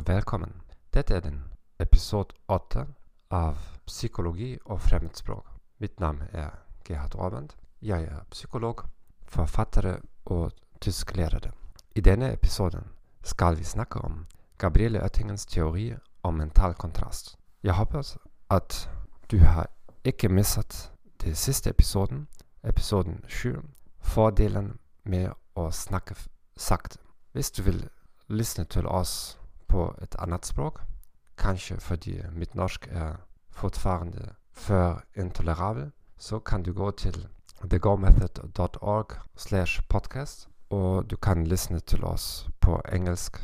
Hej välkommen! Detta är den episod 8 av Psykologi och fremmedspråk. Mitt namn är Gerhard Raband. Jag är psykolog, författare och tysklärare. I denna episoden ska vi snacka om Gabriele Oettingens teori om mental kontrast. Jag hoppas att du har icke missat den sista episoden, episoden 7, fördelen med att snacka sagt. Om du vill lyssna till oss på ett annat språk. Kanske för mitt norsk är fortfarande för intolerabel. Så kan du gå till thegomethod.org podcast och du kan lyssna till oss på engelsk,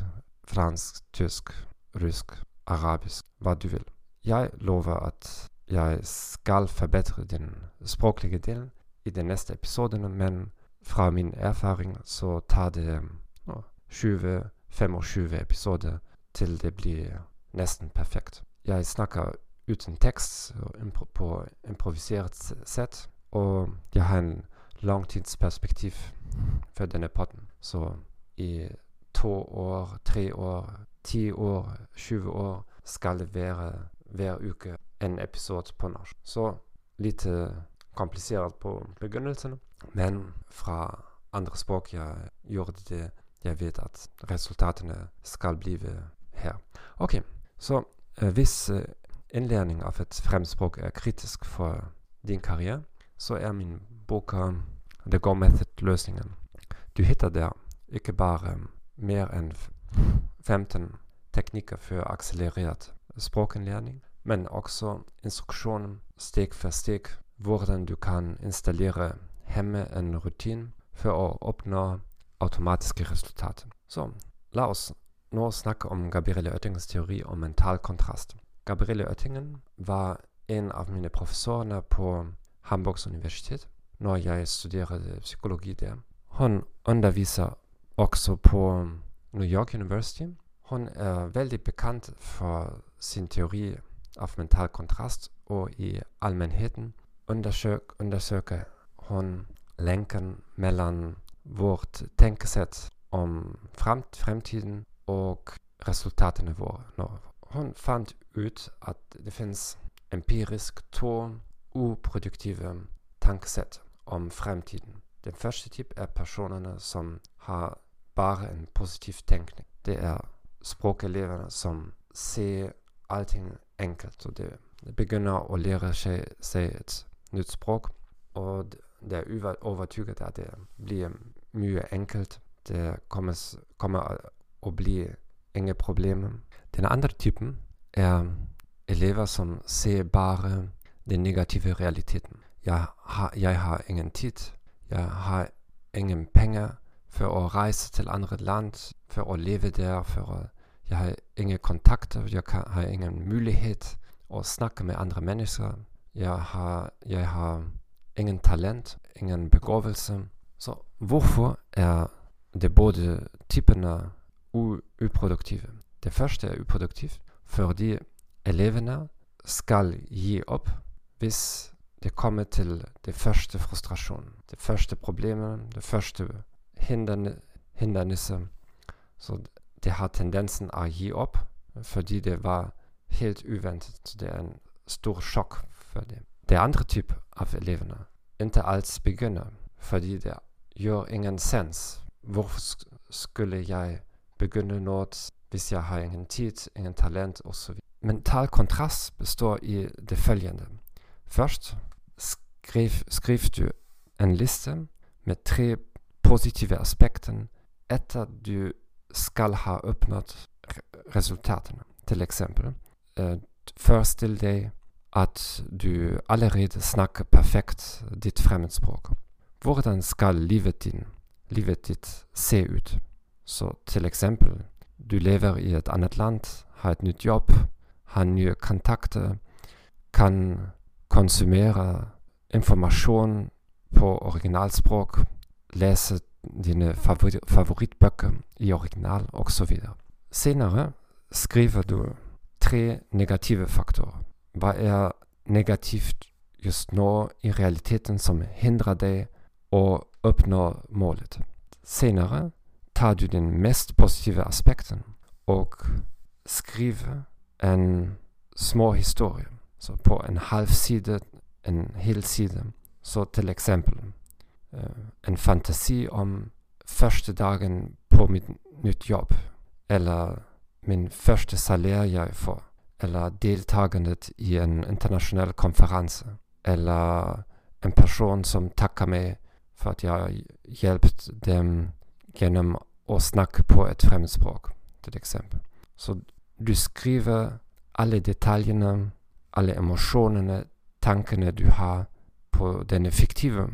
fransk, tysk, rysk, arabisk, vad du vill. Jag lovar att jag ska förbättra den språkliga delen i de nästa episoderna men från min erfaring så tar det ja, 20 25 episoder till det blir nästan perfekt. Jag snackar utan text impro på improviserat sätt och jag har en långtidsperspektiv för den här podden. Så i två år, tre år, tio år, 20 år ska det vara varje vecka en episod på norsk. Så lite komplicerat på begynnelsen, men från andra språk jag gjorde det jag vet att resultaten ska bli här. Okej, okay. så eh, äh, viss äh, eh, inlärning av ett främspråk är äh, kritisk för din karriär så är min bok uh, The Go Method-lösningen. Du hittar där inte bara mer än 15 tekniker för accelererad språkinlärning men också instruktioner steg för steg hur du kan installera hemma en rutin för att uppnå automatiske resultater. Så, la oss nå snakke om Gabriele Oettingens teori om mental kontrast. Gabriele Oettingen var en av mine professorer på Hamburgs universitet når jeg studerte psykologi der. Hun underviser også på New York University. Hun er veldig bekant for sin teori av mental kontrast, og i allmennheten undersøk, undersøker hun lenken mellom vårt tänkesätt om framt framtiden och resultaten våra. Hon fann ut att det finns empiriskt två oproduktiva tankesätt om framtiden. Den första typen är personerna som har bara en positiv tänkning. Det är språkeleverna som ser allting enkelt och de börjar begynner att lära sig, sig ett nytt språk och de är övertygade att det blir mycket enkelt. Det kommer, kommer att bli inga problem. Den andra typen är elever som ser bara den negativa realiteten. Jag har, jag har ingen tid. Jag har ingen pengar för att resa till andra land, för att leva där, för att jag har inga kontakter, jag har ingen möjlighet att snacka med andra människor. Jag har, jag har ingen talent, ingen begåvelse. Så varför är de båda typerna uproduktiva? Det första är uproduktivt för de eleverna ska ge upp hvis det kommer till det första frustrationen, det första problemet, det första hindernissen. Så det har tendensen att ge upp för det var helt oväntat. Så det är en stor chock för dem. Det andra typ av eleverna inte alls begynner för det gör ingen sens. Varför skulle jag begynna något visst jag har ingen tid, ingen talent och så vidare. Mental kontrast består i det följande. Först skriv, skriv du en lista med tre positiva aspekter efter du ska ha uppnått resultaten. Till exempel, eh, øh, föreställ dig att du allerede snackar perfekt ditt främmedspråk. Hvordan skal livet, din, livet ditt se ut? Så till exempel, du lever i ett annat land, har ett nytt jobb, har nya kontakter, kan konsumera information på originalspråk, läsa dina favori favoritböcker i original och så vidare. Senare skriver du tre negativa faktorer. Vad är negativt just nu i realiteten som hindrar dig att uppnå målet. Senare tar du den mest positiva aspekten och skriver en små historia. Så på en halv sida, en hel sida. Så till exempel eh, en fantasi om första dagen på mitt nytt jobb. Eller min första salär jag får. Eller deltagandet i en internationell konferens. Eller en person som tackar mig för att jag hjälpt dem genom att snacka på ett främlingsspråk till exempel. Så du skriver alla detaljerna, alla emotionerna, tankarna du har på den fiktiva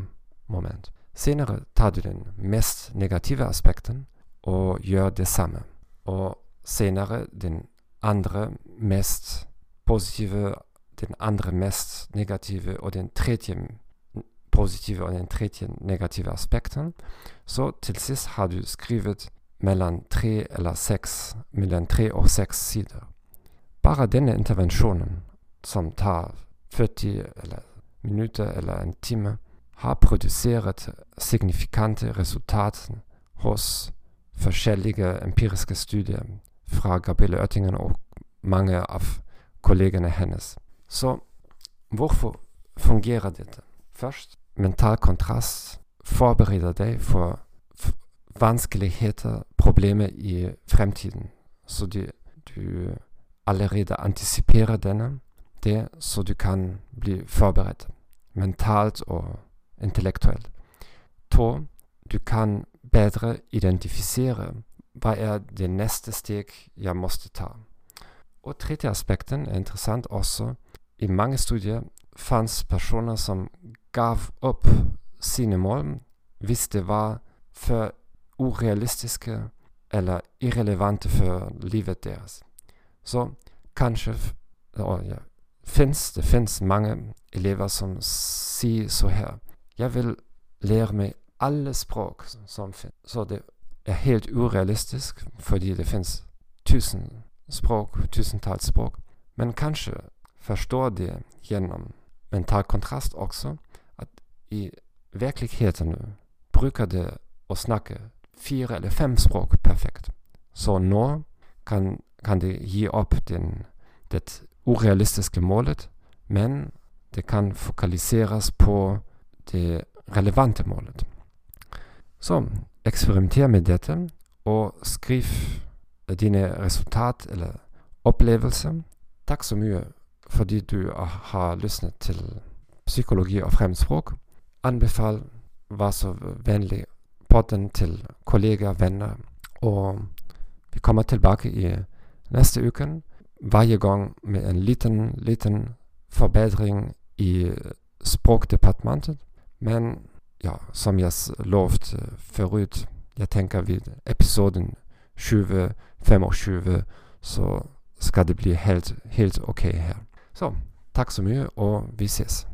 moment. Senare tar du den mest negativa aspekten och gör detsamma. Och senare den andra mest positiva, den andra mest negativa och den tredje positiva och den tredje negativa aspekten. Så till sist har du skrivit mellan tre eller sex, mellan tre och sex sidor. Bara denna interventionen som tar 40 eller minuter eller en timme har producerat signifikanta resultat hos olika empiriska studier från Gabriele Oettingen och många av kollegorna hennes. Så varför fungerar detta? Först, mental kontrast förbereder dig för vanskligheter, problem i framtiden. Så du, du allerede anticiperar denna, det så du kan bli förberedd mentalt och intellektuellt. Två, du kan bättre identifiera vad är det nästa steg jag måste ta. Och tredje aspekten är intressant också. I många studier fanns personer som gav upp sina mål, visste var för orealistiska eller irrelevanta för livet deras. Så kanske ja, finns det finns många elever som säger så här. Jag vill lära mig alla språk som finns. Så det är helt orealistiskt för det finns tusen språk, tusentals språk. Men kanske förstår de genom mental kontrast också i verkligheten brukar och snacka fyra eller fem språk perfekt. Så nu kan, kan de ge upp den, det orealistiska målet men det kan fokaliseras på det relevanta målet. Så experimentera med detta och skriv dina resultat eller upplevelser. Tack så mycket för att du har lyssnat till psykologi och främspråk. Anbefall, var så vänlig, podden till kollegor, vänner och vi kommer tillbaka i nästa vecka varje gång med en liten, liten förbättring i språkdepartementet. Men ja, som jag lovt øh, förut, jag tänker vid episoden 20, 25 så ska det bli helt, helt okej okay här. Så, tack så mycket och vi ses.